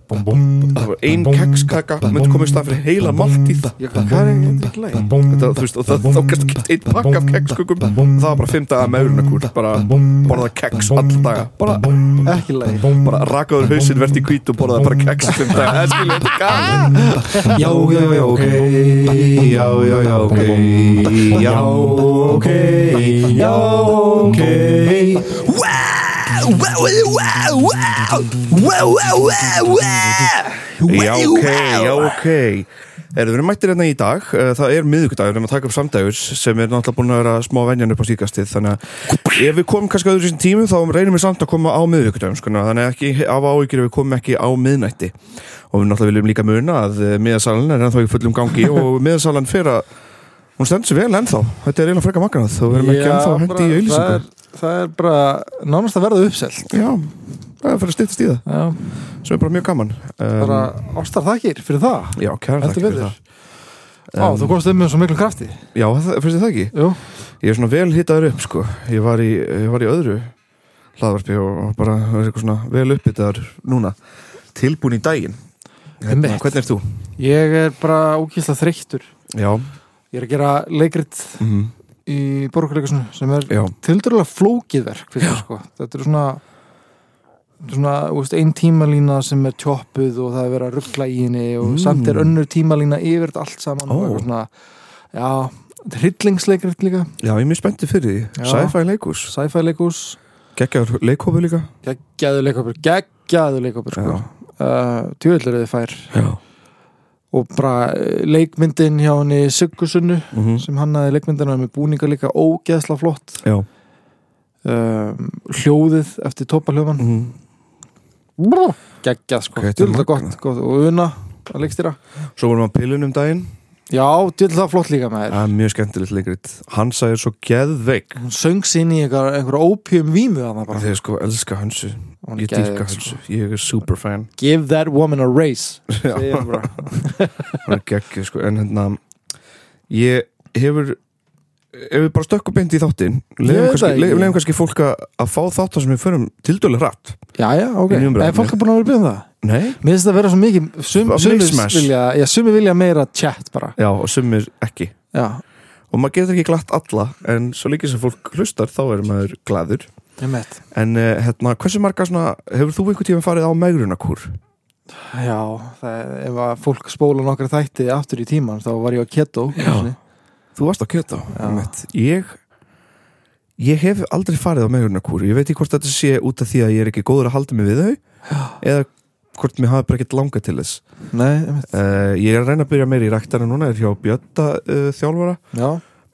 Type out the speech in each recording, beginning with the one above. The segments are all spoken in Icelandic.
það var ein kekskaka myndi komið stað fyrir heila máltíð hvað er þetta ekki leið? Þetta, þú veist, og það þókast ekki einn pakk af kekskukum það var bara fimm daga meðrunarkúr bara borðað keks alla daga bara, Ekki leið bara rakaður hausinn verðt í hvít og borðað bara keks fimm daga, það skilja þetta er gaman Já, já, já, ok Já, já, já, ok Já, ok Já, ok Já, ok, já, ok. Erum við mættir hérna í dag. Eh, Það er miðvikudagur, við erum að taka upp samdægus sem er náttúrulega búin að vera smá venjan upp á síkastið þannig að ef við komum kannski öðru þessum tímum þá reynum við samt að koma á miðvikudagum sko, þannig að ekki af ef við komum ekki á miðnætti. Og við náttúrulega viljum líka muna að miðasalan er ennþá í fullum gangi og miðasalan fyrir að hún stendur sér vel ennþá. Þetta er eiginlega frekar magnað og við erum ekki ennþá hendi í auðlýsingu það er- er bara nánast að verða uppselt. Já, það er fyrir að stýttast í það. Já, sem er bara mjög gaman. Bara um, ástar þakkir fyrir það? Já, kæra Heldur þakki fyrir það. Á, Um, þú komst um með svo miklu krafti. Já, það, finnst þið það ekki? Jú, Ég er svona vel hittaður upp sko. Ég var í, ég var í öðru hlaðvarpi og bara vel upphittaður núna. Tilbúin í daginn. Hérna. Hvernig ert þú? ég er bara ókýrslega þreyttur. Ég er að gera leikrit. Mm, í borgarleikusinu sem er tildurlega flókið verk finnst mér, sko. þetta er svona svona, veist, ein tímalína sem er tjóppuð og það er verið að ruggla í henni og Mm. samt er önnur tímalína yfir allt saman Ó. og svona já, þetta hryllingsleikrit líka. Já, ég er mjög spenntið fyrir því. Sci-fi leikus, sci-fi leikus, geggjaður leikhófi líka. Geggjaðu leikopur geggjaðu leikopur, sko. Uh, tjóðlega þið fær. Já og bara eh, leikmyndin hjá henni Siggusunnu mm sem hannaði leikmyndina með búninga líka ógeðsla flott. Um, hljóðið eftir tópaljóðan mm, geggjað sko, gott, gott. Og una að leikstýra. Svo vorum við á pilun um daginn já, djúlega það flott líka með þér Það er mjög skemmtilegt leikrit. Hansa er svo geðveik. Hún söng sín í einhver, einhver ópjum vímu Þegar sko elska Hansu Ég dýrka Hansu, sko. ég er super fan. Give that woman a race hann hann er geggjuð sko. En hérna ég hefur ef við bara stökkum beint í leiðum veit kannski, það kannski fólk að, fá þáttar sem við förum tildurlega hratt já, já, ok, en fólk er búin að vera að byrja um það? Nei, mér finnst það að vera svo mikið sum, vilja, já, sumir vilja meira chat bara. Já og sumir ekki. Já, og maður getur ekki glatt alla en svo líka sem fólk hlustar þá er maður gladur en uh, hérna, hversu marga svona hefur þú einhvern tíma farið á megrunarkúr? Já, það, ef að fólk spóla nokkra þætti aftur í tíman þá var ég á keto Já. Þú varst á kjöta Já. ég ég hef aldrei farið á megrunarkúr ég veit ekki hvort þetta sé út af því að ég er ekki góður að halda mig við þau eða hvort mér hafi bara ekkert langað til þess. Nei, ég met Uh, ég er að reyna að byrja meira í ræktana núna, er hjá Bjötta uh, þjálfara, já,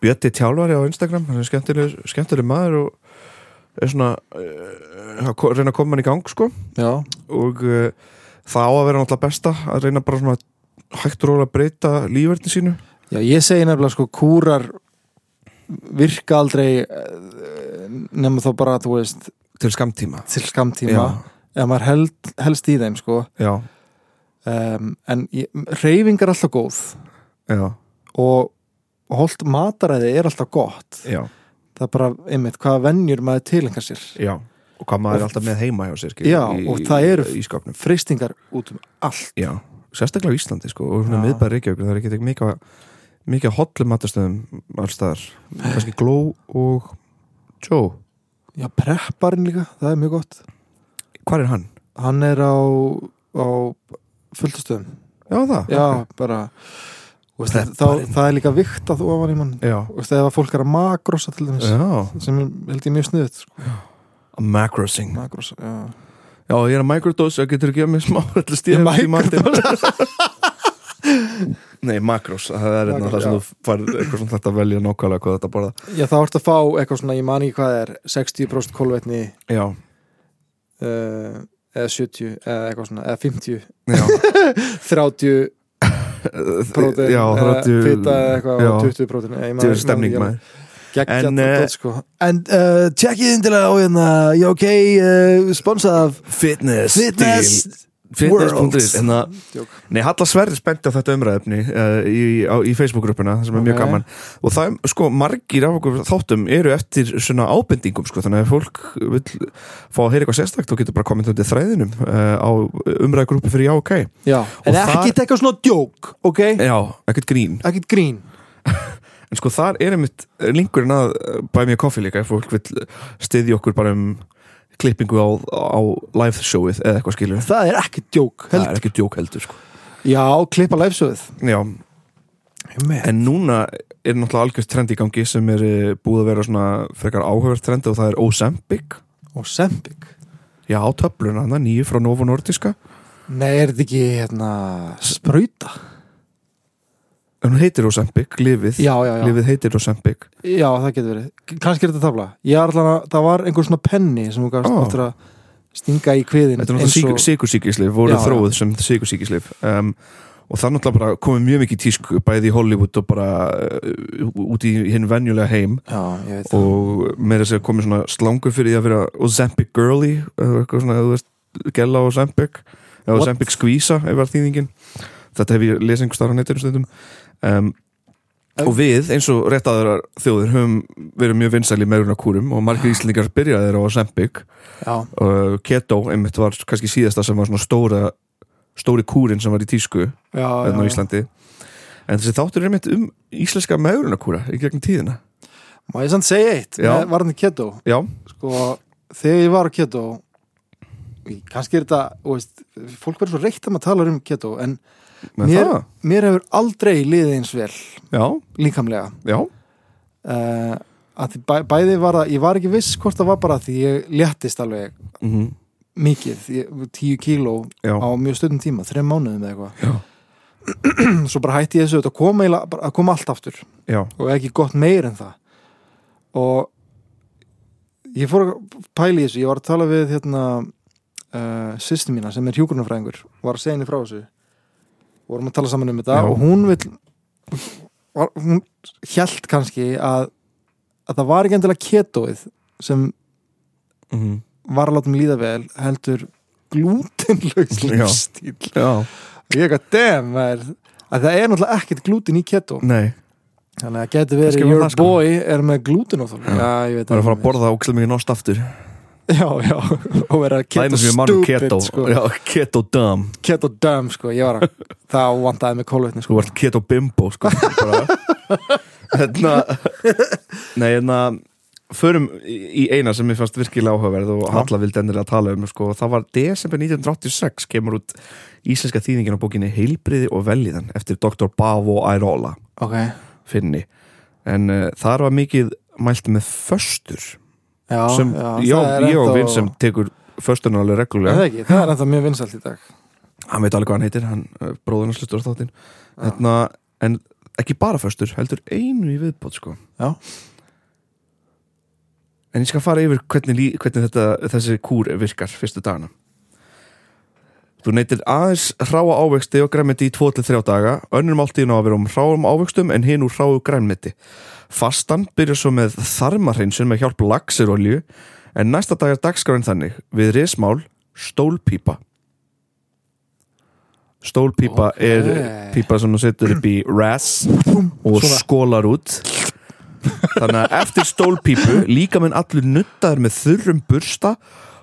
Bjötti tjálfari á Instagram, hann er skemmtileg, skemmtileg maður og er svona uh, að reyna að koma hann í gang sko. Já, og það á að vera náttúrulega besta að reyna bara svona hægt og rólega að breyta lífverðin sínu Já, ég segi nefnilega sko kúrar virka aldrei eh, nema þá bara, þú veist til skamtíma til skamtíma ef maður held, helst í þeim sko. Um, en reyfing er alltaf góð. Já, og holt mataræði er alltaf gott. Já, það er bara, einmitt, hvaða venjur maður tilengar sér. Já. Og hvað maður Og- er alltaf með heima hjá sér Já, og það eru- í freystingar út um allt. Sérstaklega á Íslandi sko og miðbæri Reykjavík það er ekki mikið mikið hollum matastöðum allstaðar, kannski Gló og Joe. Já, prepparinn líka, það er mjög gott. Hvar er hann? hann er á, á fulltastöðum. Já, það? Já, ok. bara veist, þá, það er líka vikt að þú ofan í mann. Að fólk er að makrosa til dæmis já. sem held ég mjög sniðut sko. Macrosing makrosa, já. Já, ég er að microdose, það getur ekki að mér smá allir stíðum í matinn Nei, makros, það er einna Makros, það sem þú fær eitthvað svona þetta að velja nákvæmlega hvað þetta borða Já, þá ertu að fá eitthvað svona, ég man ekki hvað er 60% kolvetni Já, uh, eða 70 eða eitthvað svona, eða 50 já. 30 prótein Já, eða 30 fita eða eitthvað já. og 20 prótein Þetta er stemning maður. En, eh, dót, sko. En uh, tjekkið indilega á hérna. Já, ok, uh, sponsað af Fitness, Fitness fitness.is það Djók. Nei, Halla Sverri spenti á þetta umræðefni uh, í, á, í Facebook-gruppuna, sem er mjög Ok. gaman og það, sko, margir af okkur þáttum eru eftir svona ábendingum, sko, þannig að fólk vil fá að heyra eitthvað sérstakt og getur bara komið undir þræðinum uh, á umræðgruppi fyrir já, ok Já, en ekkert eitthvað svona djók, ok? Já, ekkert grín, Ekkert grín en sko þar er einmitt linkurinn að bæ mér koffi líka fólk vil styðja okkur bara um klippingu á, á live showið eða eitthvað skilur Það er ekkert djók það held. er ekki djók heldur, sko. Já, klippa livesöð Já, En núna er náttúrulega algjörst trend í gangi sem er eh, búið að vera svona frekar áhugavert trend og það er Ozempic. Og Sempik Já, töfluna nýju frá Novo Nordiska. Nei, er þetta ekki hérna sprauta? En hún heitir Ozempic, lifið Já, já, já. Lifið heitir Ozempic. Já, það getur verið. Kannski er þetta tafla. Ég er allan að það var einhver svona penni sem þú gafst Ó. áttur að stinga í kviðin Þetta er náttúrulega sigursíkislif, voru þróið sem sigursíkislif um, og það náttúrulega bara komið mjög mikið í tísku bæði í Hollywood og bara uh, út í hinn venjulega heim. Og með þess að komið svona slangur fyrir því að vera Ozempic girly eða eitthvað svona, þú veist, gella Ozempic eða? Ozempic skvísa þetta hef ég lesið einhver starf á netinu stundum um, og við eins og rétt aðra þjóðir höfum verið mjög vinsæli í megrunarkúrum og margir íslendingar byrjaðir á Ozempic. Já, og Keto einmitt var kannski síðasta sem var svona stóra stóri kúrin sem var í tísku já, hérna á. Íslandi. En þessi þáttur er einmitt um íslenska megrunarkúra í gegnum tíðina. Má ég samt segja eitt? Með varðandi keto? Já, Sko, þegar ég var á keto kannski er þetta veist, fólk verður svo reitt að maður talar um keto en mér, mér hefur aldrei liðið eins vel já, líkamlega. Já, uh, að bæ, bæði var það, ég var ekki viss hvort það var bara því ég léttist alveg mhm. mikið, ég, tíu kíló Já. á mjög stöðum tíma, þreim mánuðum eða eitthvað. Svo bara hætti ég þessu að koma, að koma allt aftur. Já, og ekki gott meir en það. Og ég fór að pæla í þessu. Ég var að tala við hérna uh, sýstu mína sem er hjúkurnafræðingur og var að segja henni frá þessu vorum að tala saman um þetta Já. og hún hún hjælt kannski að að það var ekki endilega ketóið sem mhm. var að láta mig líða vel heldur glútenlaus Já. lífstíl og ég eitthvað, maður að það er náttúrulega ekkert glúten í ketó nei. Þannig að getur verið your það, sko. boy er með já, ég veit það er að fara að borða ókslega mikið nost aftur já, já, og vera keto ég um stupid keto sko. já, keto dumb keto dumb, sko, ég var að það vantaði með kólvetni, þú sko ert keto bimbo sko hérna nei, hérna förum í eina sem mér fannst virkilega áhugaverð og. Halla vildi endilega tala um sko. það var desember 1986 kemur út íslenska þýðingin á bókinni Heilbriði og veljiðan eftir Dr. Bavo Airola ok, finni en uh, þar var mikið mælt með föstur já, sem já, ég, er og Vinn sem tekur fösturna alveg Er reglulega það ekki, það er ennþá mjög vinsalt í dag. Hann veit alveg hvað hann heitir, hann bróðurna slutur á þáttinn. Hérna, en ekki bara föstur, heldur einu í viðbót sko. Já. en ég skal fara yfir hvernig, hvernig þetta, þessi kúr virkar fyrstu dagana þú neytir aðeins hráa ávexti og græmiti í 2-3 daga. Önnur máltíðin á að vera um hráum ávextum en hinn úr hráu græmiti fastan byrjar svo með þarmarhreinsun með hjálp laxirolju en næsta dag er dagskráin þannig. Við rismál stólpípa. Stólpípa Ok. er pípa sem þú setur upp í ras og Svona. skólar út. Þannig að eftir stólpípu líka minn allur nuttaður með þurrum bursta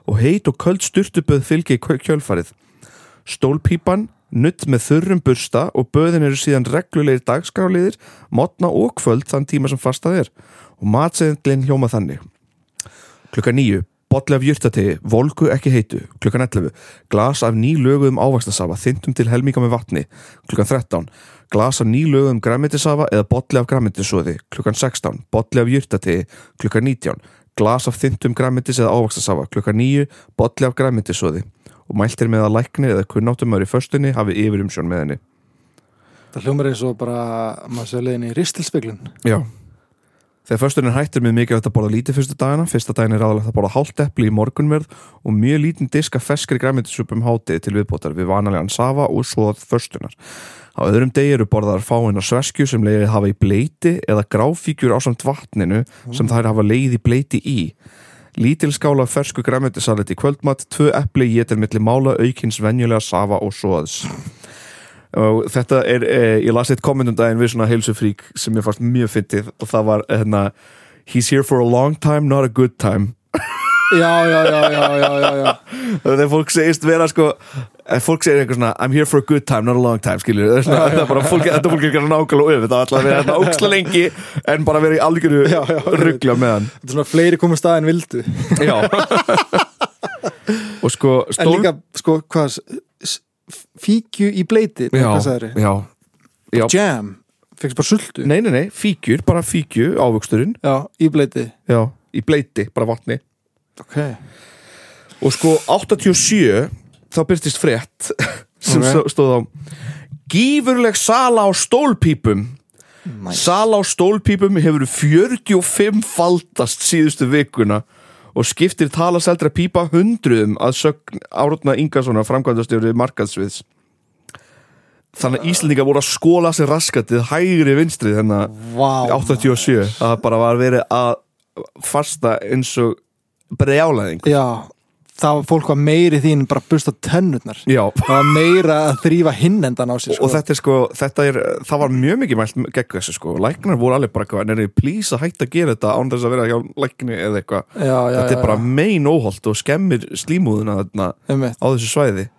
og heit og köld styrtuböð fylgi í kjö- kjölfarið stólpípan nutt með þurrum bursta og böðin eru síðan reglulegir dagskráliðir mótna og kvöld þann tíma sem fastað er. Og matseðlinn hljóma þannig. Klukka nýju Botli af jurtategi, volgu ekki heitu. Klukkan 11, glas af nýlöguðum ávaxtasafa Þyndum til helminga með vatni. Klukkan 13, glas af nýlöguðum græmitisafa Eða botli af græmitisóði Klukkan 16, botli af jurtategi. Klukkan 19, glas af þyndum græmitis eða ávaxtasafa. Klukkan 9, botli af græmitisóði Og mælt er með að lækni eða kunnáttumöður í föstunni Hafi yfir umsjón með henni. Það hljómar eins og bara maður séu leiðin í ristilspeglun Já. Þegar fösturinn er hættur með mikið að borða lítið fyrstu dagana, fyrsta daginn er aðalegt að borða hálft epli í morgunverð og mjög lítinn disk af feskri græmitisupum hátið til viðbótar við vanalegan safa og svoð föstunar. Á öðrum degi eru borðar fáinn á sveskju sem leiðið hafa í bleiti eða gráfíkjur á samt vatninu sem þær hafa leið í bleiti í. Lítil skála fersku græmetisalit í kvöldmatt, tvö epli getur milli mála aukins venjulega safa og svoðs og þetta er eh, ég las eitt kommentum daginn við svona heilsufrík sem ég fannst mjög fyndið og það var hérna he's here for a long time, not a good time já, já, já, já, já, já, þegar fólk segist vera sko eh, fólk segir eitthvað svona I'm here for a good time, not a long time skilur það er svona, þetta er bara fólk, þetta fólk er nákvæmlega öf þetta er alltaf að vera hérna óksla lengi en bara vera í algjöru ruggla með hann þetta er svona fleiri komið stað en vildu. Já. Og sko en stól líka, sko, hvað fíkju í bleiti, já, já, já. jam, fegst bara sultu? Nei, nei, nei, fíkjur, bara fíkju ávöxturinn, já, í bleiti. Já, í bleiti bara vatni ok, og sko 87 þá byrtist frétt sem Ok. okay. stóð á gífurleg sala á stólpípum nice. sala á stólpípum hefur 45 faldast síðustu vikuna og skiptir talaseldra pípa hundruðum að sögn Árna Ingarssonar framkvæmdastjóri markaðsviðs þannig að Íslandinga voru að skóla sér raskatið hægri vinstri þennan wow, 87 það bara var verið að fasta eins og brjálæðing já, það var fólk var meiri þín bara busta tennurnar. Já. Það var meira að þrýfa hinnendan á sér sko. og þetta er sko, þetta er, það var mjög mikið mælt gegn þessu sko, læknar voru alveg bara eitthvað, en er þið plís að hætta að gera þetta án þess að vera hjá lækni eða eitthvað? Já, já, þetta já, er bara mein óholt og skemmir slímúðuna þarna á þessu svæði.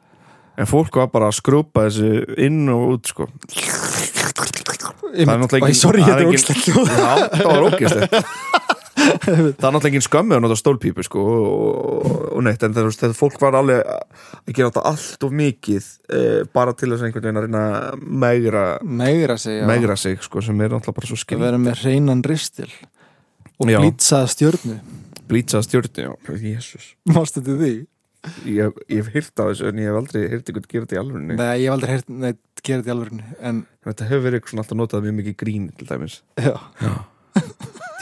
En fólk var bara að skrúpa þessu inn og út sko. Einmitt. náttúrulega Æ, sorry, það er er ógslegt Já, það var ógislegt Það er náttúrulega engin skömmið að nota stólpípu sko og, og neitt en þetta fólk var alveg að gera þetta allt of mikið eh, bara til þess að einhvern veginn að reyna að megra, meira segja megra sig sko sem er náttúrulega bara svo að skil vera með hreinan ristil og Já. blítsaða stjörnu. Blítsaða stjórni, já, jésus mástu til því? ég, ég hef hýrt á þessu en ég hef aldrei hýrt ykkur gera þetta í alvörunni. Nei, ég hef aldrei heyrt neitt gera þetta í alvörinu en þetta hefur verið alltaf notað mjög mikið grín til dæmis. Já,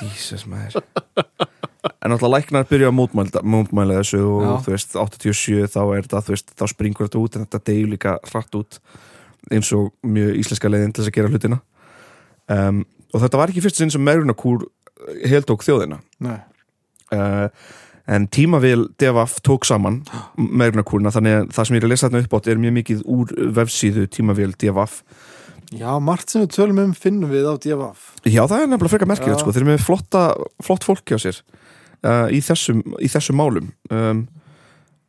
Jesus maður. En náttúrulega læknar byrja að mótmæla, mótmæla þessu og Já. þú veist, 87 þá er þetta, þú veist, þá springur þetta út en þetta deyju líka hratt út eins og mjög íslenska leiðin til þess að gera hlutina. Um, og þetta var ekki fyrst sinn sem megrunarkúr heldók þjóðina. Uh, en tímavél DFF tók saman megrunarkúrina þannig að það sem ég er að lesa þarna upp átt er mjög mikið úr vefsíðu tímavél DFF já, margt sem við tölum um finnum við á DFF Já, það er nefnilega frekar merkilegt sko, þeir eru með flotta, flott fólki á sér uh, í, þessum, í þessum málum. Um,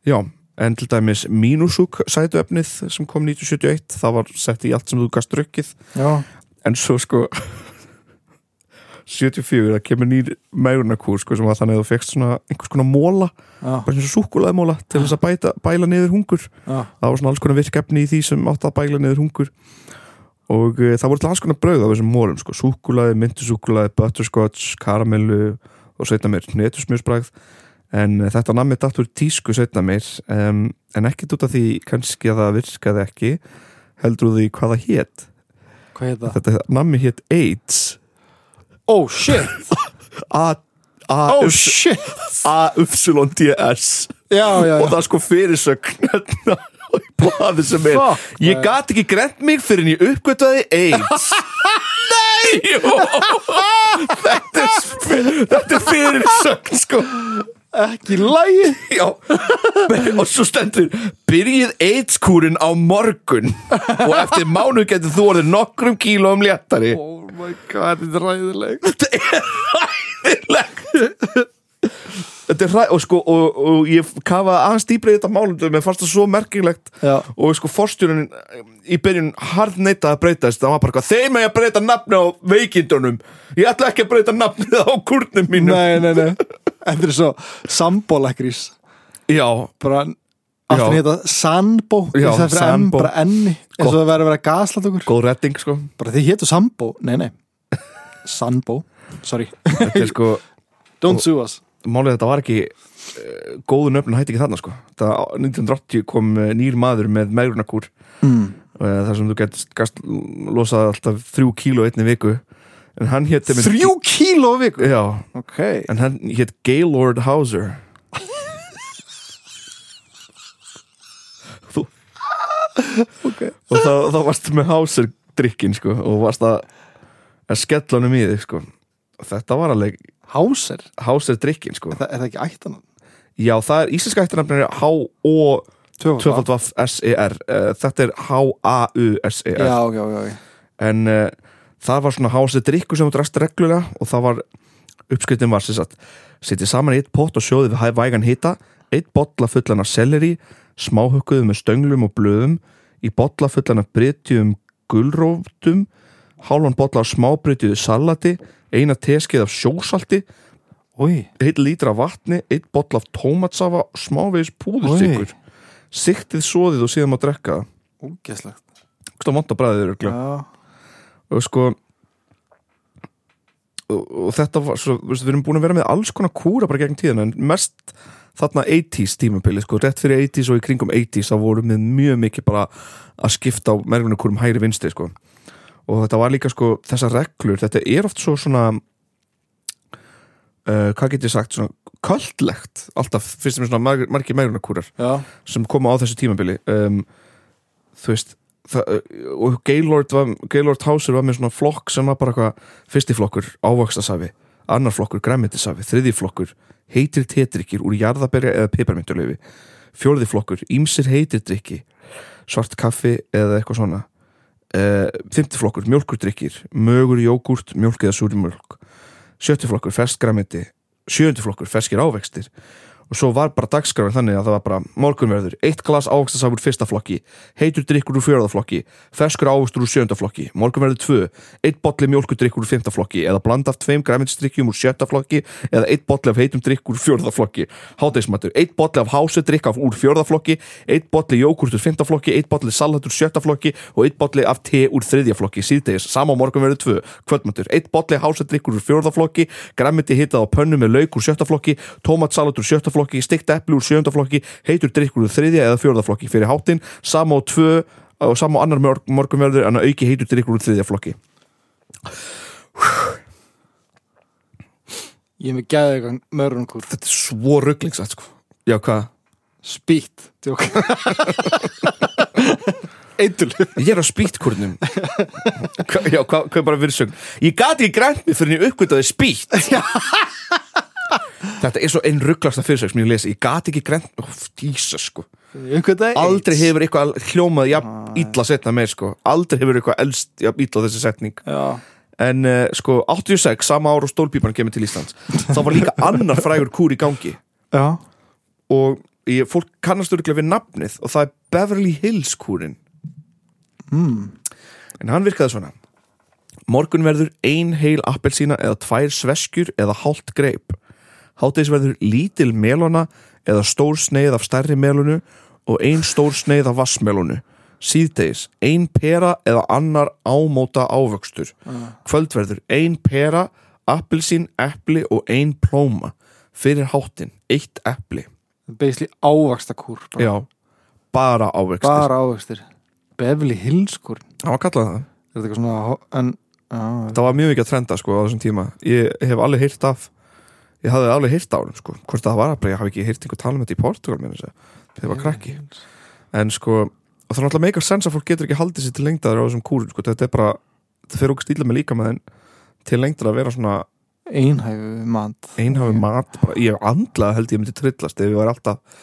Já, en til dæmis Minusúk sætuefnið sem kom 1971, það var sett í allt sem þú gast drukkið, já, en svo sko 74, það kemur nýr megrunarkúr sko, sem var þannig að þú fekst svona einhvers konar móla, já, bara eins og súkulaði móla til þess að bæta, bæla niður hungur. Já, það var svona alls konar virkefni í því sem átt að bæla niður hungur og uh, það voru til alls konar brauð á þessum mólum sko, súkulaði, myndusúkulaði, butterscotch karamellu og setna meir netusmjörsbragð en uh, þetta nammi datt úr tísku setna meir um, en ekkert út af því kannski að það virkaði ekki heldur því hvað það hét. Hvað heit það? þetta nammi hét AIDS. Oh shit, oh shit! A-Y-D-S og það er sko fyrirsögn. hérna í blaði sem er. Fuck, ég gat ekki grent mig fyrir en ég uppgötvaði AIDS. Nei! Jú. þetta er, sp- þetta er fyrirsögn sko. Ekki lægi Já. og svo stendur byrjið AIDS-kúrin á morgun. Og eftir mánu getur þú orðið nokkrum kílóum léttari. Oh my god, þetta er ræðileg þetta er ræðilegt þetta er ræð og sko og, og ég kafaði aðeins dýbrið þetta málum mér fannst það svo merkilegt já, og sko forstjónin í byrjun hard neitað að breyta þess það var bara eitthvað, þeim að ég breyta nafni á veikindunum. Ég ætla ekki að breyta nafnið á kurnum mínum. Nei, nei, nei. Þetta er svo sambólakrís já, bara aftur heita Sambó það M, Sambó. bara enni eins og það verður að vera gaslat okkur. Góð redding sko. Bara þið hétu Sambó, nei nei. Sambó, sorry. Þetta er sko, don't sue us málið þetta var ekki uh, góðu nöfn hætti ekki þarna sko. Það, 1980 kom uh, nýr maður með megrunarkúr. Mm. uh, þar sem þú gast losað alltaf þrjú kíló einni viku. En hann hétt þrjú kíló á viku? Já, ok, en hann hétt Gaylord Hauser. Þú ok. Og þá, þá varstu með Hauser drikkin sko og varst að, að skella honum í þig sko. Þetta var alveg Háser, Hauser drikkin sko. Er það, er það ekki ættan? Já, það er íslenska eftirnafnir H-O Tvöfald S-E-R uh, Þetta er H-A-U-S-E-R Já, já, já, já. En uh, það var svona Hauser drikku sem þú drast reglulega og það var uppskriftin var sem sagt setja saman í eitt pott og sjóði við vægan hita eitt bolla fullan af selleri smáhökkuðu með stönglum og blöðum í bolla fullan af brytjum gulróftum hálfan bolla af smábrytjuðu salati eina teskeið af sjósalti Új, heitt lítra vatni, eitt bolla af tómatsafa smávegis púðursikur siktið soðið og síðan má drekka það. Ógeslegt Hvað vant að bræðið eru og sko og, og þetta var svo, við erum búin að vera með alls konar kúra bara gegn tíðina en mest þarna 80s tímabili sko, rétt fyrir 80s og í kringum 80s þá vorum við mjög mikið bara að skipta á merfinukúrum hægri vinstri sko og þetta var líka sko þessar reglur, þetta er oft svo svona uh, hvað get ég sagt, svona köldlegt alltaf, fyrst er svona margir, margir merfinukúrar já, sem koma á þessu tímabili. Um, þú veist það, og Gaylord, var, Gaylord Hauser var með svona flokk sem var bara eitthvað fyrsti flokkur ávöxtasafi, annar flokkur græmitisafi, þriði flokkur heitir tetrykkir úr jarðaberja eða piparmyndulöfi fjórði flokkur, ímsir heitir drikki svart kaffi eða eitthvað svona uh, fymti flokkur, mjölkurdrykkir mögur, jógurt, mjölk eða súri mjölk sjötti flokkur, fersk græmiti sjöndi flokkur, ferskir ávextir og svo var bara dagskráin þannig að það var bara morgunverður, eitt glas ávaxtasafur fyrsta flokki, heitur drikkur úr fjörða flokki ferskur ávaxtur úr sjönda flokki morgunverður tvö, eitt botli mjólkudrikkur úr fymta flokki, eða blanda af tveim græminsdrykkjum úr sjötta flokki, eða eitt botli af heitum drikkur úr fjörða flokki, hátegismatur eitt botli af hásedrykk af úr fjörða flokki eitt botli jógurt úr fymta flokki, eitt botli salat úr sjötta flokki og eitt botli af te úr þriðja flokki, síðdegis, sama morgunverður tvö kvöldmatur, eitt botli hásedrykkur úr fjörða flokki græmiti hitað á pönnu með lauk úr sjötta flokki, flokki steikt epli úr sjönda flokki, heitur drikkur þriðja eða fjörða flokki fyrir hátinn. Sama á tvö og sama á annar morg, morgunverður en að auki heitur drikkur úr þriðja flokki. Ég er með gæði eitthvað mörrunkúr þetta er svo rugglingsat sko. Já hvað, Spýtt, Eitul ég er á spýtkurnum Hva- já hvað, hvað er bara virsögn ég gati grænt mig fyrir en ég uppgötaði spýtt þetta er svo einn rugglasta fyrirsögn sem ég lesi, ég gati ekki grænt oh, Jesus sko. Aldrei hefur eitthvað hljómað jafn illa setna með sko. Aldrei hefur eitthvað elst jafn illa þessi setning. Já, en uh, sko 86, sama ár og stólpípan kemur til Íslands. Þá var líka annar frægur kúr í gangi. Já, og ég, fólk kannast örgulega við nafnið og það er Beverly Hills kúrin mm. en hann virkaði svona. Morgun verður ein heil appelsína eða tvær sveskjur eða hálft greip hátegis verður lítil melona eða stór sneið af stærri melonu og ein stór sneið af vassmelonu síðdegis, ein pera eða annar ámóta ávöxtur. Kvöldverður, ein pera appelsín, epli og ein plóma. Fyrir háttin, eitt epli. Basically ávaksta kúr bara, já, bara ávöxtur bara ávöxtir Beverly Hills kúr. Það var kallað það. Er þetta eitthvað svona En, já, það var mjög mikið að trenda sko á þessum tíma. Ég hef alveg heyrt af ég hafði alveg heyrt á hann sko hvort það var bara, ég hafi ekki heyrt einhver tala með þetta í Portugal með þess að það var krakki. En sko, og það er náttúrulega meikar sens að fólk getur ekki haldið sér til lengdaður á þessum kúrum sko, þetta er bara, það fyrir okkur stíla með líka með þeim til lengdar að vera svona einhæfu mat. Einhafi mat, bara, ég hef andlað held ég myndi trillast ef ég var alltaf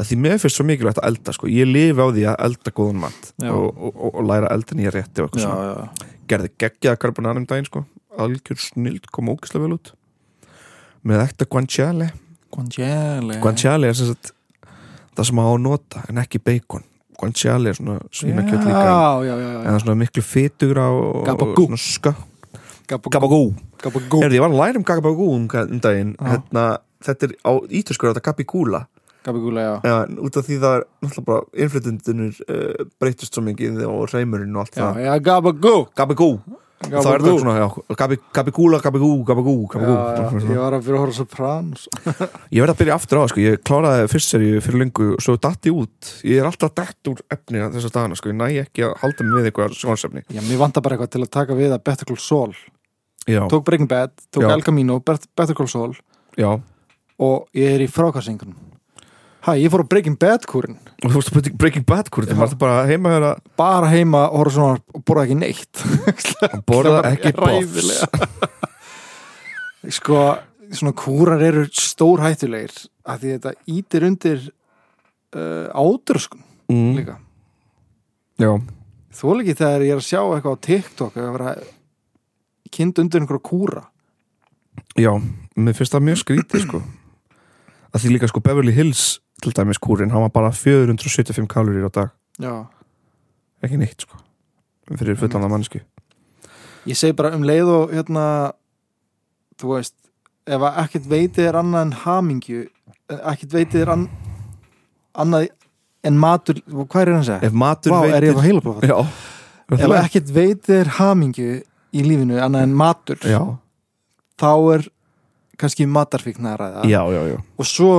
að því mér finnst svo mikilvægt að elda sko, ég lifi á því að elda góðan mat og, og, og, læra eldin ég rétti og eitthvað svona. gerði geggjaða carbonara um daginn sko algjör snild, kom ógislega vel út með ekta guanciale. Guanciale. Guanciale er sem sagt það sem á að nota en ekki bacon. Guanciale er svona svínakjöld líka Já, já, já, en það er svona miklu fytugra og, og Gabagú. svona skö Gabagú. Gabagú. Gabagú. Erði, ég var að læra um gabagú um, um daginn. Hérna, þetta er á ítöskur þetta gabigúla Gabagúla, já. Já, en út af því það er náttúrulega bara innflytundunir uh, breytist svo mikið og reymurinn og allt Já, það. já, Gabagú. Gabigú, þá er þetta svona Gabigúla, gabigú, gabigú, ég var að fyrir að horfa Sopranos. Ég verð að byrja aftur á, sko, ég kláraði fyrst seri fyrir lengu, svo datti út. Ég er alltaf dætt úr efni þess að dagana, sko, ég næ ekki að halda mig við eitthvað sjónsefni. Já, mér vantar bara eitthvað til að taka við að Better Call Saul. Já, Tók Breaking Bad, tók Já. El Camino, Bet- Better Call Saul. Já, og ég er í frákvarsingunum Hæ, ég fór á Breaking Bad kúrin og þú veist að Breaking Bad, hvort Já. það var bara heima að bara heima og horfa svona og borða ekki neitt. Borða Það var ekki ræðilega. sko, svona kúrar eru stór hættulegir að því þetta ítir undir uh, ádröskun mm. líka. Já, Þú ekki þegar ég er að sjá eitthvað á TikTok að vera kind undir einhverja kúra. Já, mér finnst það mjög skrítið sko. Að því líka sko Beverly Hills til dæmis kúrin, hann var bara 475 kalorir á dag, Já. Ekki neitt sko fyrir fullan af mannsku Ég segi bara um leið og hérna þú veist ef að ekkert veitið er annað en hamingju ekkert veitið er an, annað en matur hvað er hann að segja? Ef matur Vá, veitir Já, Ef ekkert veitið er hamingju í lífinu annað en matur já, þá er kannski matarfíkn að ræða. Já, já, já. og svo,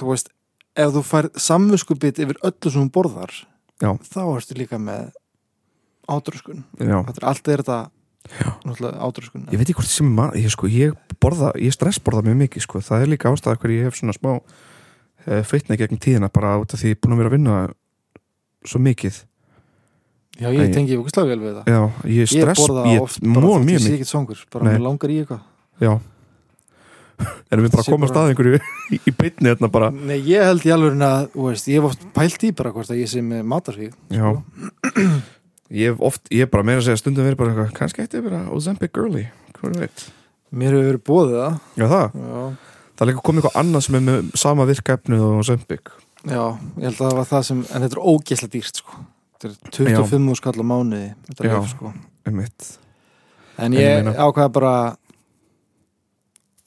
þú veist ef þú fær samviskubit yfir öllu sem þú borðar Já. þá ertu líka með átröskun allt er þetta átröskun Ég veit ekki hvort sem ég, sko, ég borða, ég stressborða mjög mikið sko. það er líka ástæða hver ég hef svona smá uh, feitna gegn tíðina bara út af því ég er búin að vera að vinna svo mikið. Já, ég Æ. tengi okkur vel við það Já, ég Ég stress borða ég, oft bara mjög, þótt ég mjög sé mikið. ekkert svangur bara mér langar í eitthvað. Já Erum við bara að Sé koma að einhverju í, í beinni hérna bara. Nei, ég held í alveg að, veist, ég hef oft pælt í bara hvort að ég með matarfík Já. Ég hef oft, ég hef bara meira að segja stundum verið bara eitthvað, kannski ætti að vera Ozempic girly, hvað veit? Mér hefur verið bóðið það. Já það, Já, það er líka komið eitthvað annað sem er með sama virkefnið og Ozempic. Já ég held að það var það sem en þetta er ógeðslega dýrt sko. Þetta er 25 skall á mánuði þetta Já. er sko. einmitt. En ég ég ákvaða bara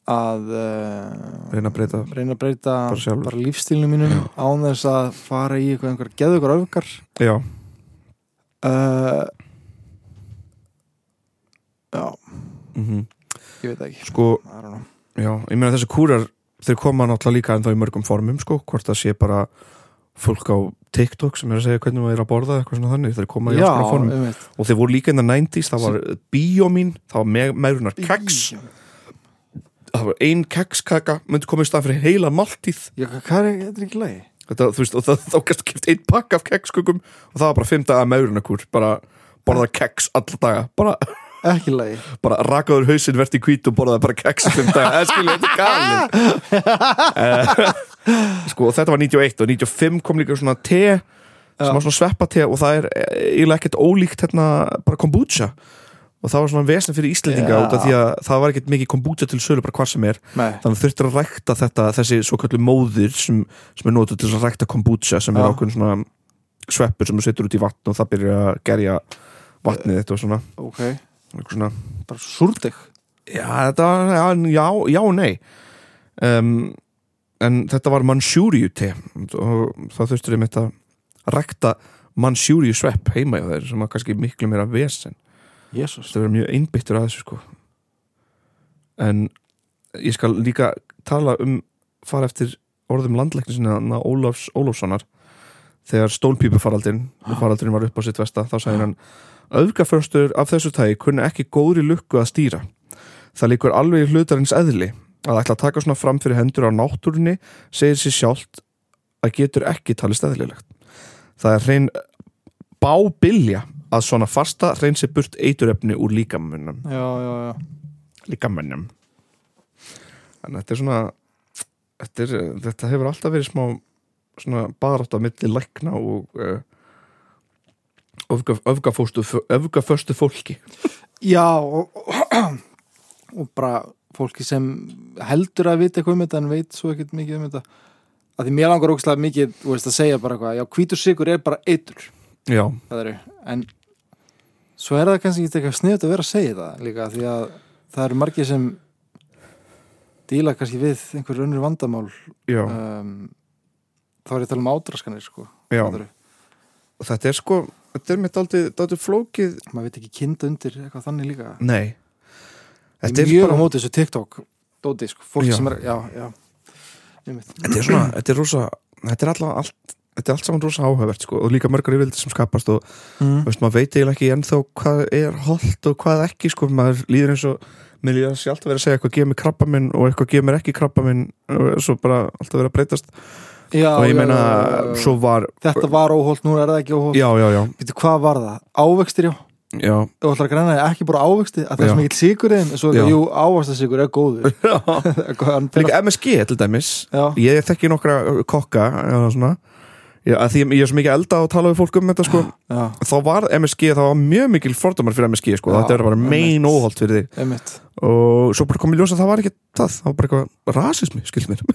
að uh, Reyna að breyta reyna að breyta Bara bara lífstílinu mínum Já. án þess að fara í eitthvað einhver geðugur öfgar. Já, uh, Já, mm ég veit ekki. Sko, já, ég meina þessi kúrar þeir koma náttúrulega líka en þá í mörgum formum sko, hvort það sé bara fólk á TikTok sem er að segja hvernig maður er að borða eitthvað svona þannig, þeir koma í alls konar formum. og þeir voru líka inn að 90s, það var bíómín, það var me meðrunar keks var ein kekskaka myndi koma í stað fyrir heila máltíð Já, hvað er, þetta ekki lagi? Þetta, þú veist, og það, þá gæstu kipt einn pakk af kekskukum og það var bara fimm daga meðrunarkúr bara borða keks alla daga bara, Ekki lagi. bara rakaður hausinn verðt í hvít og borðaði bara keks fimm daga. Eða skilja, þetta er galið. Eh, sko, og þetta var 91 og 95 kom líka svona te sem var svona sveppa te og það er eiginlega ekkert ólíkt hérna bara kombucha og það var svona vesen fyrir Íslendinga Já. út af því að það var ekkert mikið kombucha til sölu bara hvar sem er. Nei, þannig þurftir að rækta þetta þessi svo kallu móðir sem, sem er notuð til að rækta kombucha sem er ákveðin svona sveppur sem þú setur út í vatn og það byrjar að gerja vatnið þetta og svona, ok. Svona. Bara súrdeg já, þetta, já, já, já nei. Um, en þetta var Manchúriu te. Og það þurftir einmitt að rækta Manchúriu svepp heima í þeir sem var kannski miklu meira vesen Jésús þetta verður mjög einbyttur að þessu sko. En ég skal líka tala um fara eftir orðum landlæknisina Ólafs Ólafssonar. Þegar stólpípufaraldin faraldurinn var upp á sitt vesta þá sagði hann auðgaförstur af þessu tægi kunni ekki góðri lukku að stýra. Það líkur alveg í hlutarins eðli að ætla að taka svona fram fyrir hendur á náttúrunni segir sér sjálft að getur ekki talist eðlilegt. Það er hrein bábilja að svona fasta hreinsi burt eiturefni úr líkamönnum. Líkamönnum. Að þetta er svona þetta, er, þetta hefur alltaf verið smá svona barátt á milli lækna og uh, öfgaföstu fólki. Já, og, og bara fólki sem heldur að vita eitthvað um þetta en veit svo ekkert mikið um þetta. Að því mér langar ógstlega mikið veist, að segja bara eitthvað, já, hvítur sigur er bara eitur, já, það eru en svo er það kannski eitthvað sniðut að vera að segja það líka því að það eru margir sem díla kannski við einhver önnur vandamál um, þá er ég að tala um ádraskanir sko, og þetta er sko þetta er mitt aldrei, flókið maður veit ekki kinda undir eitthvað þannig líka. Nei. Þetta er mjög á bara móti þessu TikTok dóti, sko, fólk Já. sem er, já, já. Þetta er svona, þetta er rosa þetta er alltaf allt þetta er allt saman rosa áhugavert sko og líka mörgar yfirvildi sem skapast og mm. veist, maður veit eiginlega ekki ennþá hvað er holdt og hvað ekki sko, maður líður eins og mér líður sjálft að vera að segja eitthvað gefur mig krabba minn og eitthvað gefur mér ekki krabba minn og svo bara alltaf vera að breytast. Já, og ég meina, já, já, var Þetta var óholt, nú er það ekki óholt Veitu, hvað var það? Ávextir, já. Já, ætlar að græna þig ekki bara ávexti að það er svo mikill sigur en svo, Já. jú, ávextasigur er góður. Líka MSG til dæmis. Já, Ég þekki nokkra kokka svona Já, að því ég er svo mikið elda og tala við fólk um þetta sko. Já, þá var MSG, það var mjög mikil fordómar fyrir MSG sko, Já, þetta er bara einmitt. óholt fyrir þig. Einmitt. Og svo bara kom í ljós að það var ekki það, það var bara eitthvað rasismi, skilt mér.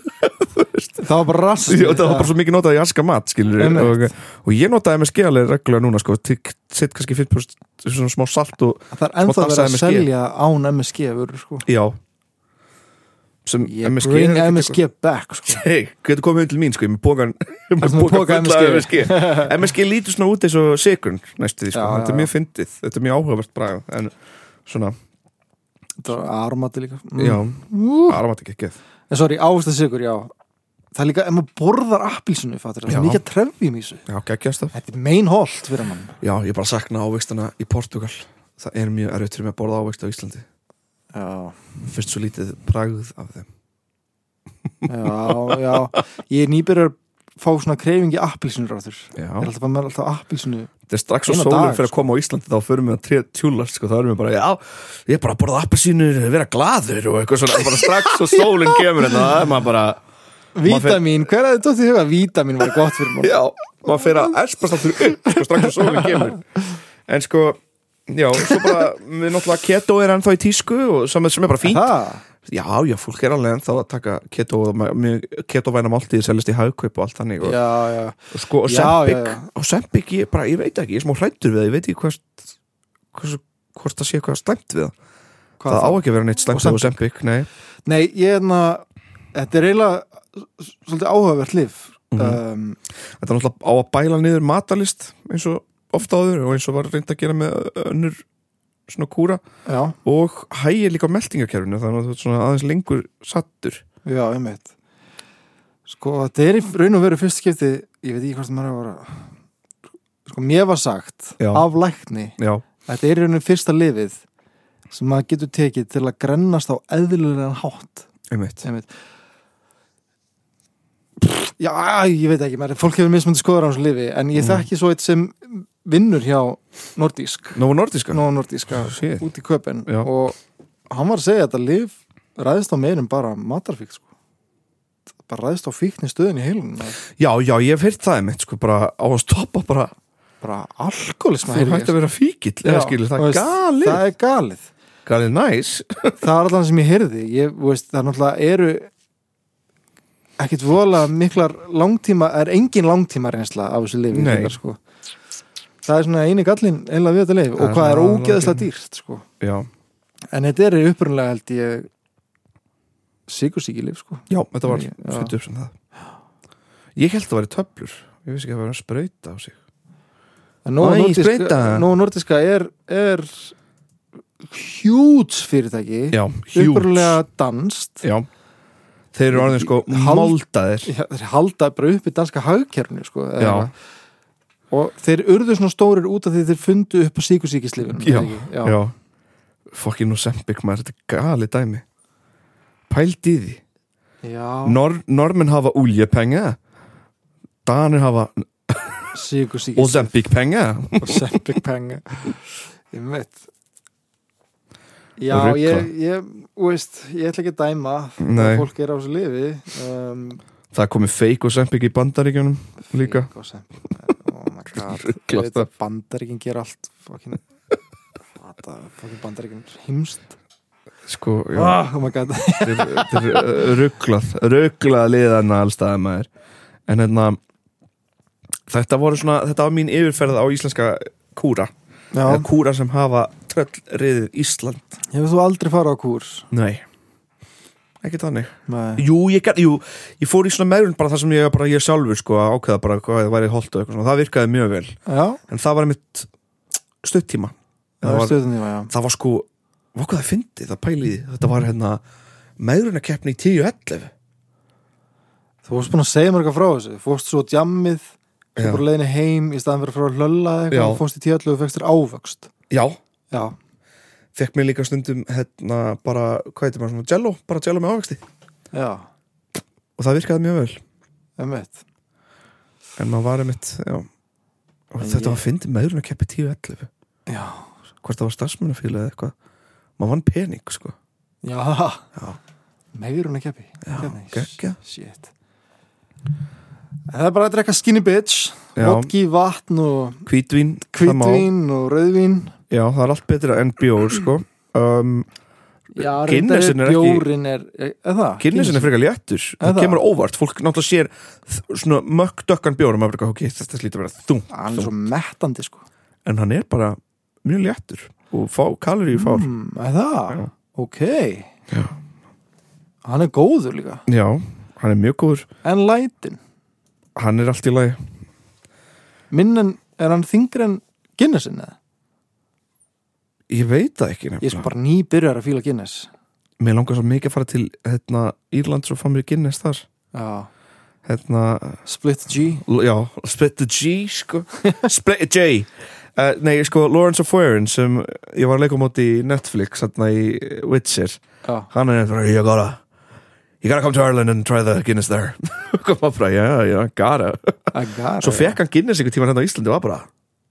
Það var bara rast Já, það var bara svo mikið notað í aska mat, Einmitt. og, og ég notaði MSG alveg reglulega núna sko, sitt kannski 5% svona smá salt og, Það er ennþá verið að dassa selja án MSG vörur sko. Já sem MSG bring er MSG back sko. Getur komið til mín sko, ég er með bókan MSG? MSG lítur svona út eins og sekund næstu því, sko, Já, þetta er mjög fyndið. Þetta er mjög áhugavert bragð en svona, Það var aromati líka. Mm. já, Uh. aromat ekki ekki En sorry, ávextasigur, já. Það er líka, ef maður borðar appilsinu, það er mikið trefjum í þessu. Þetta er mein holt fyrir mann. Já, ég bara sakna ávegstana í Portugal. Það er mjög erfitt fyrir mig að borða ávegst á Íslandi fyrst svo lítið bragð af þeim. Já, já. Ég er nýbyrjar fá svona kreyfingi þér. Já, Ég er alltaf að með alltaf appilsinu þetta er strax sólinn dag, fyrir að koma á Íslandi þá förum við að tré- tjúlast sko, þá erum við bara, já, ég er bara að borða appelsínur vera glaður og eitthvað svona. Bara strax svo sólinn kemur hérna, það er maður bara Vítamín, hver að þetta þið huga? Vítamín var gott fyrir mann? Já, maður fyrir að espast alltaf upp sko, strax og sólinn kemur. En sko, já, svo bara við náttúrulega keto er ennþá í tísku og sem, sem er bara fínt. Það, Já, já, fólk er alveg ennþá að taka keto og ketovæna máltíði seljast í hagkaup og allt þannig og, já, já. og sko, og Já, Sempik já, já. og Sempik, ég bara, ég veit ekki, ég er smá hrættur við það ég veit ekki hvort hvort, hvort það sé eitthvað slæmt við það. Hvað það á ekki að vera neitt slæmt við Sempik, nei. Nei, ég er hérna Þetta er eiginlega svolítið áhugavert lif Mhm. um, Þetta er náttúrulega á að bæla niður matalist eins og ofta áður og eins og var reynd að gera með önnur svona kúra. Já, og hægir líka á meltingakerfinu þannig að þú ert svona aðeins lengur sattur já, ég meit Sko, þetta er í raun og veru fyrst skipti Ég veit ekki hvort maður að vera Sko, mér var sagt Já. af lækni já, Þetta er í raun og fyrsta lifið sem maður getur tekið til að grennast á eðlulegan hátt. Einmitt. Einmitt. Já, ég veit ekki, maður, fólk hefur mismundi skoður á þessu lifi en ég Mm. þekki svo eitt sem vinnur hjá Nordísk Nóa Nordiska Nó Nordíska Shit. út í köpinn Já. og hann var að segja að þetta lif ræðist á meirum bara matarfík sko. bara ræðist á fíkni stöðin í heilun Já, já, ég hef heyrt það einmitt sko bara á að stoppa bara bara alkoholisma þú hætti að vera fíkill eða skilur það er galið það er galið galið næs það er alltaf sem ég heyrði ég, veist, það er náttúrulega eru ekkit vola miklar langtíma, er engin langtíma reynsla af þessu lifi Nei. sko. Það er svona eini gallin einlega við þetta Það og hvað er ógeðslega dýrt sko. En þetta er upprunlega held ég sigursíki lif sko. já, þetta var fyrir upp sem það. Ég held að það væri töflur. Ég vissi ekki að það var að sprauta á sig. Æ, Nordiska, er, er hjúts fyrirtæki. Upprunlega danst Já, þeir eru orðin sko Hald- moldaðir. Já, þeir halda bara upp í danska hagkerfni sko, eða Já. Og þeir urðu svona stórir út af því þeir fundu upp á síkusíkislifun Já, já. Fokkin og sempik maður, þetta er gali dæmi. Já. Nor Normen hafa úljepenga Danir hafa síkusíkislif Ozempic penga og sempik penga ég veit já, ég, ég, veist, ég ætla ekki að dæma Nei. hvað fólk er á þessu lifi um, Það er komið fake Ozempic í bandaríkjunum líka. Fík og Ozempic, oh my god ég Ruglað veit að bandaríkin ger allt fokkin fokkin bandaríkin. Himst. Sko, já, oh, oh er uh, rugglað Rugglað liðana allstaða maður. En hérna Þetta voru svona, þetta var mín yfirferð á íslenska kúra. Kúra sem hafa tröllriðið Ísland. Hefur þú aldrei farið á kúrs? Nei Ekki þannig. Jú, ég, ger- jú, ég fór í svona meðrun bara það sem ég, bara, ég sjálfur sko að ákveða bara hvað það væri holdt og eitthvað svona, það virkaði mjög vel. Já, en það var einmitt stuttíma það það var stöðunni já. það var sko, hvað það fyndi það pæliði, þetta var hérna meðrunakeppni í 10-11 þú varst búin að segja mér eitthvað frá þessu. Þú fórst svo djammið þú bara leiðinni heim í staðan fyrir að hlölla eitthvað þú fórst í tíallu og fekst þér ávöxt. Já, já, fekk mér líka stundum hérna bara, hvað heitir maður svona, jello bara jello með ávexti. Já, og það virkaði mjög vel. Emmett en maður var einmitt, já. Og En þetta ég- var fyndi meðrunakeppni 10-11 já, hvort það var starfsmennafíla eða eitthvað. Maður vann pening sko. Já, Já. megrun að keppi. Já, geggjað. Shit. En Það er bara að drekka skinny bitch. Vodki, vatn og hvítvín og rauðvín já, það er allt betra en bjór sko. Um, Já, Guinnessin er ekki- Bjórin það? Guinnessin er frekar léttur. Það kemur óvart, fólk náttúrulega sér þ- svona mökkdökkan bjór og maður er bara, ok, þetta slítur að vera þung Hann er svo mettandi sko. En hann er bara mjög léttur og fá, kaloríu fár. Mm, Er það? Já. Ok. Já. Hann er góður líka. Já, hann er mjög góður. En lætin? Hann er allt í lagi. Minn en, er hann þingri en Guinnessin eða? Ég veit það ekki Ég er nefnilega. sko bara nýbyrjar að fíla Guinness. Mér langar svo mikið að fara til hérna, Írlands og fá mér Guinness þar. Já. Hérna, Split G. já, Split the G sko. Split the J. Uh, nei, sko, Lawrence of Warren sem ég var að leika á móti í Netflix hérna í Witcher. Já. Hann er bara, you gotta you gotta come to Ireland and try the Guinness there. Kom bara, já, já, gotta. I got svo fekk hann Guinness einhvern tíma hérna á Íslandi og var bara,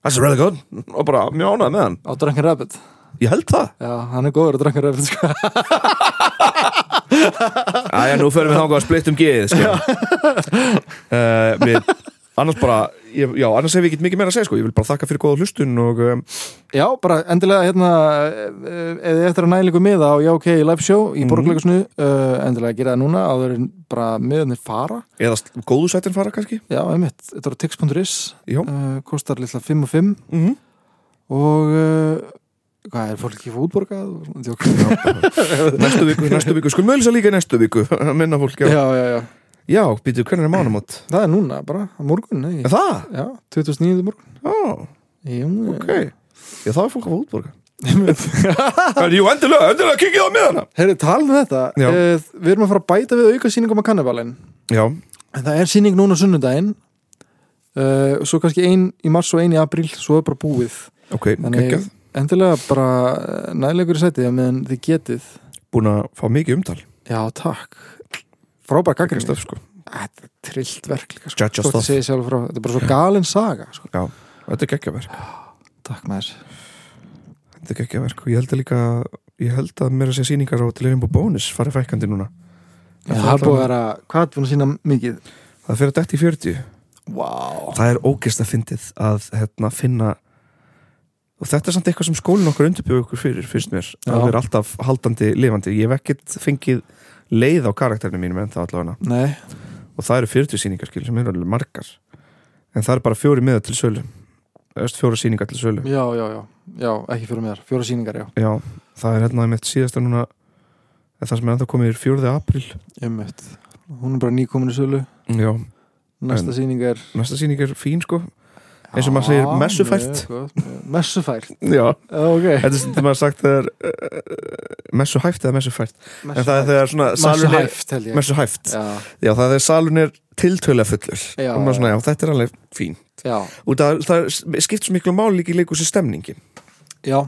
that's really good. Og bara, mjög ánægð með hann. Á Drunken Rabbit? Ég held það. Já, hann er góður að Drunken Rabbit sko. Æja, nú förum við þangað að splitt um geið sko. uh, við, annars bara ég, já, annars hef ég ekki mikið meira að segja sko. ég vil bara þakka fyrir góða hlustun og um, Já, bara endilega hérna eh, þið eftir að nælingu miða á Já OK live show í Mhm. borgleikusnu uh, endilega gera það núna áður en bara miðanir fara eða góðu sætin fara kannski Já, einmitt, þetta er tix.is uh, kostar litla 5 og 5 mm -hmm. og uh, hvað er fólk ekki fútborgað? Djók. næstu viku, næstu viku skulum við lýsa líka næstu viku minna fólk, já, Já, já, já já býtu, hvernig er mánamót Það er núna bara, á morgun, nei er það? Já, 2009. morgun. Já, Jú, ok. Já, það er fólk að fá útborga jú, endilega, endilega, kikið á miðana. Herri, talum við þetta. Já. uh, Við erum að fara að bæta við auka sýningum á kannibalinn já, En það er sýning núna á sunnudaginn. Uh, Svo kannski ein í mars og ein í april Svo er bara búið. Ok, Þannig geggjað. endilega bara eh, nægilegur í sætið meðan þið getið. Búin að fá mikið umtal. Já, takk Frábær Gekkja gaggrinni stöf, sko. Þetta er trillt verk líka sko. Þetta er bara svo galin saga sko. já, þetta er geggjaverk Takk maður þetta er geggjaverk og ég held að líka ég held að mér að segja sýningar á Delirium og Bónus fari fækandi núna Já, Það er búið að vera, hvað er búin að sína mikið? það fyrir að detti í 40 Vá það er ógeist að fyndið að hérna, finna og þetta er samt eitthvað sem skólinn okkar undirbjöðu okkur fyrir, finnst mér Já. að vera alltaf haldandi lifandi ég hef ekkert fengið leið á karakterinu mínum en það allavega og það eru 40 sýningar skil sem eru alveg margar. En það er bara fjóri miða til sölu. Öst fjóra sýningar til sölu. Já, já, já. Já, ekki fyrir mér, fjóra sýningar, já. Já, það er hérna með síðasta núna það sem er ennþá komið er 4. april Einmitt. Hún er bara nýkomin í sölu. Já, Næsta sýning er næsta sýning er fín sko Eins og maður segir, messufært. Messufært, já, Já, ok. Þetta er sem maður sagt þegar uh, messu hæft eða messu fært? En það er þegar svona er Messuhæft, held ég. messu hæft, Já, það er þegar salurinn er tiltölulega fullur. Já, og maður svona, já. þetta er alveg fín. Já, og það, það skipt svo miklu máli líka í leikus í stemningin. Já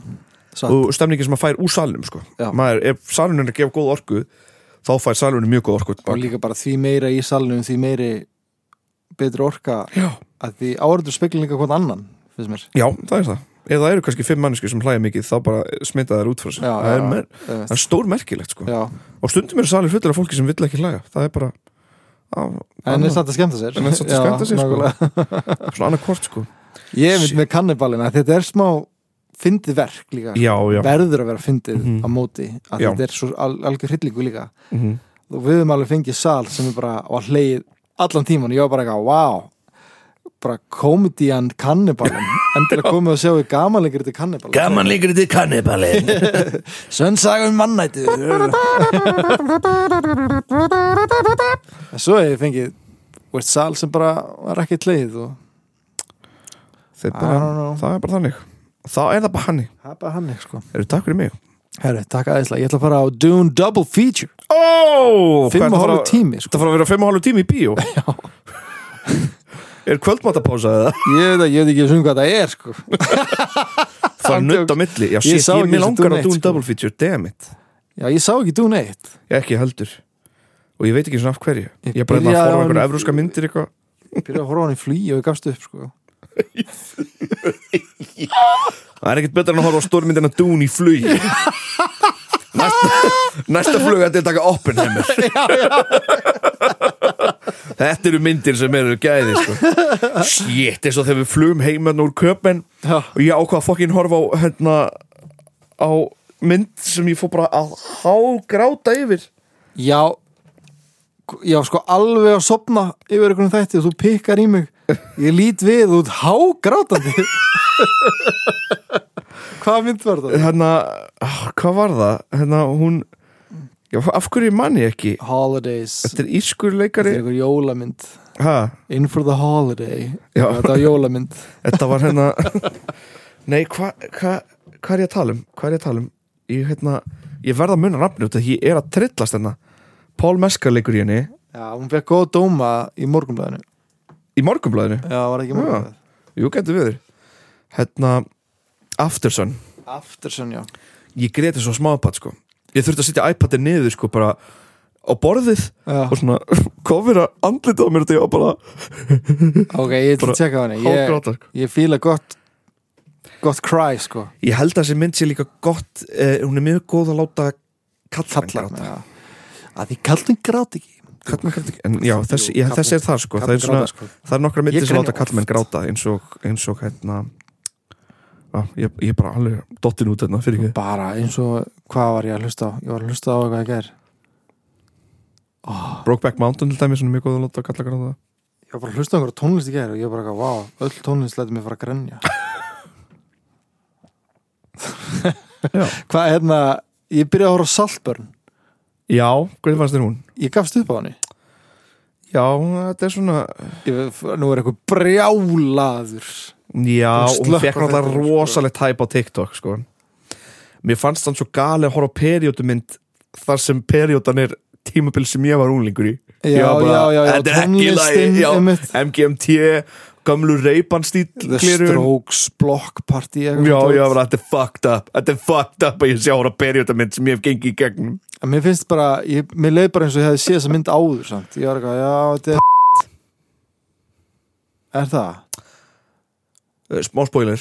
Satt. og stemningin sem maður fær úr salnum sko. Já. maður, ef salurinn er að gefa góð orku þá fær salurinn mjög góð orku og líka bara því meira í salnum því meiri betri orka já. Að því áhörður spekla líka hvort annan finnst mér já, það er það ef það eru kannski fimm mannesku sem hlæja mikið þá bara smita þær út frá sig Já, það, já, er já. mer, Einmitt. það er stór merkilegt sko. já, og stundum eru salir fullir af fólki sem vill ekki hlæja það er bara á, en er satt að skemmta sér En er samt að skemmta sér, sko. nákvæmlega. svona annað hvort sko. ég mynd með kannibalina þetta er smá fyndið verk líka já, já, verður að vera fyndið Mhm. á móti að Já. þetta er svo al algjör hryllingu líka mm og við höfum alveg fengið sal sem er bara á hleið allan tíman, ég var bara eitthvað, wow bara komedian kannibalin endilega komið að sjá við gamanleikir til kannibalin líkur þetta kannibalin Sönsaga um mannættu Svo hef ég fengið veist, sal sem bara var ekki tleið og bara, það er bara þannig. Þá er það bara hannig það er bara hann sko. eru takk fyrir mig. Herru, takk aðeinslega, ég ætla að fara á Dune Double Feature. Ó, og hálfu tími sko. það fara að vera fimm og hálfu tími í bíó er kvöldmátapása eða? Ég veit að ég veit ekki um hvað það er sko. það er nutt á milli. Já, Ég sá ég, ekki mér langar að eitt, dún sko. double feature, damn it. Já, ég sá ekki 1 ég ekki heldur. Og ég veit ekki svona af hverju. Ég ég er bara að á einhverja evróska myndir eitthvað. Byrjaði að horfa hann í flý og ég gafst upp sko. Það er ekkert betra en að horfa á stórmyndina Dune í flug Næsta, næsta flug að til taka Oppenheimer Þetta eru myndir sem eru gæði sko. Shit, eins og þegar við flugum heimann úr köpen Já. og ég ákvað að fokkin horfa á hérna, á mynd sem ég fór bara að hágráta yfir Já Já, sko, alveg að sopna yfir einhvern þætti og þú pikkar í mig Ég lít við út hágrátandi Hvað mynd var það? Hérna, hvað var það? Hérna, hún já, Af hverju manni ekki? Holidays. Þetta er Þetta leikari. Er einhver jólamynd. Ha, In for the holiday. Já. Þetta var jólamynd. Þetta var hérna Nei, hvað hva, hva er ég að tala um? Hvað er ég að tala um? Ég, hérna, ég verða að munna nafni út af því ég er að trillast hérna. Paul Mescal leikur í henni. Já, hún fekk góð dóma í morgunblæðinu Í morgunblæðinu Já, var ekki morgunblæðinu Jú, getur við þér Hérna, Aftersun. Aftersun, já. Ég greiti svo smápatt sko Ég þurfti að setja iPadið niður sko bara á borðið Já, og svona kofir að andlita á mér og ég var bara ok, ég ætla bara að tjekka á henni. Ég, hágráta sko. ég fíla gott gott cry, sko. Ég held að þessi mynd sé líka gott eh, hún er mjög góð að láta kalla Kallar, já. Að því kallum grát ekki. Kallmenn gráta ekki, en já, þessi, já, þessi er það sko. það er, svona, sko. það er nokkra Ég myndir sem grenja láta kallmenn oft. gráta eins og, eins og hérna ég, ég bara alveg dottin út hérna fyrir ekki. Bara eins og, hvað var ég að hlusta á? Ég var að hlusta á eitthvað að ger Brokeback Mountain til dæmi er mjög góð að láta kalla gráta Ég var bara að hlusta á einhverja tónlist í ger og ég var bara eitthvað, vá, öll tónlist læti mig fara að grenja. Hvað, hérna, ég byrjaði að horfa á Saltburn. Já, hvernig fannst þér hún? Ég gafst upp á henni. Já, þetta er svona ég, Nú er eitthvað brjálaður Já, hún fekk náttúrulega sko. rosalegt hæp á TikTok sko. Mér fannst þann svo gali að horfa á periódumynd þar sem periódan er tímabil sem ég var unglingur í Já, var já, já, er tónlistin. MGMT, gamlu reypan stíl The Strokes, Block Party Já, já, bara, þetta er fucked up Þetta er fucked up að ég sé að horfa á periódumynd sem ég hef gengið í gegnum En Mér finnst bara, ég, mér leið bara eins og ég hefði séð þessa mynd áður samt Ég var eitthvað, já, þetta er Er það? Uh, Smá spoiler.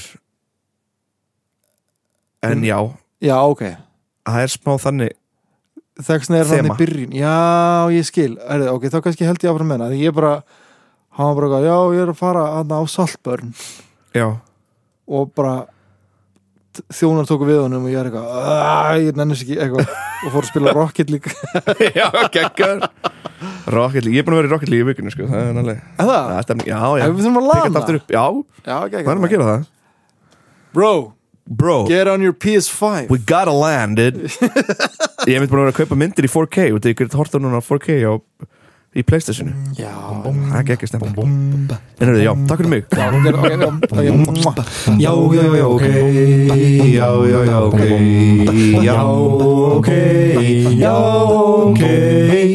En já, Já, ok. Það er smá þannig Þekksna er hann í byrjun. Já, ég skil, er það, ok, þá kannski held ég áfram með Því ég bara, hann var bara já, ég er að fara hana á Saltburn. Já, Og bara Þjónar tóku við honum og ég er eitthvað "Æ, Ég nennis ekki eitthvað. Og fór að spila Rocket líka já, geggar Rocket League, ég er búin að vera í Rocket League í vikunni sko. Það er nálega Er það? Já, stemning, já, já. Við þurfum að þetta lana aftur upp, já, Já, ok, hvað erum að gera það? Bro, Bro, get on your PS5 we gotta land it. Ég hef myndi búin að vera að kaupa myndir í 4K og þið getur horta núna á 4K á, í Playstationu. Já, Það er geggir stemning. En er já, takk fyrir mig. Ok, ok, ok, ok Já, já, já, ok. Já, já, já, ok. Já, ok. Já, ok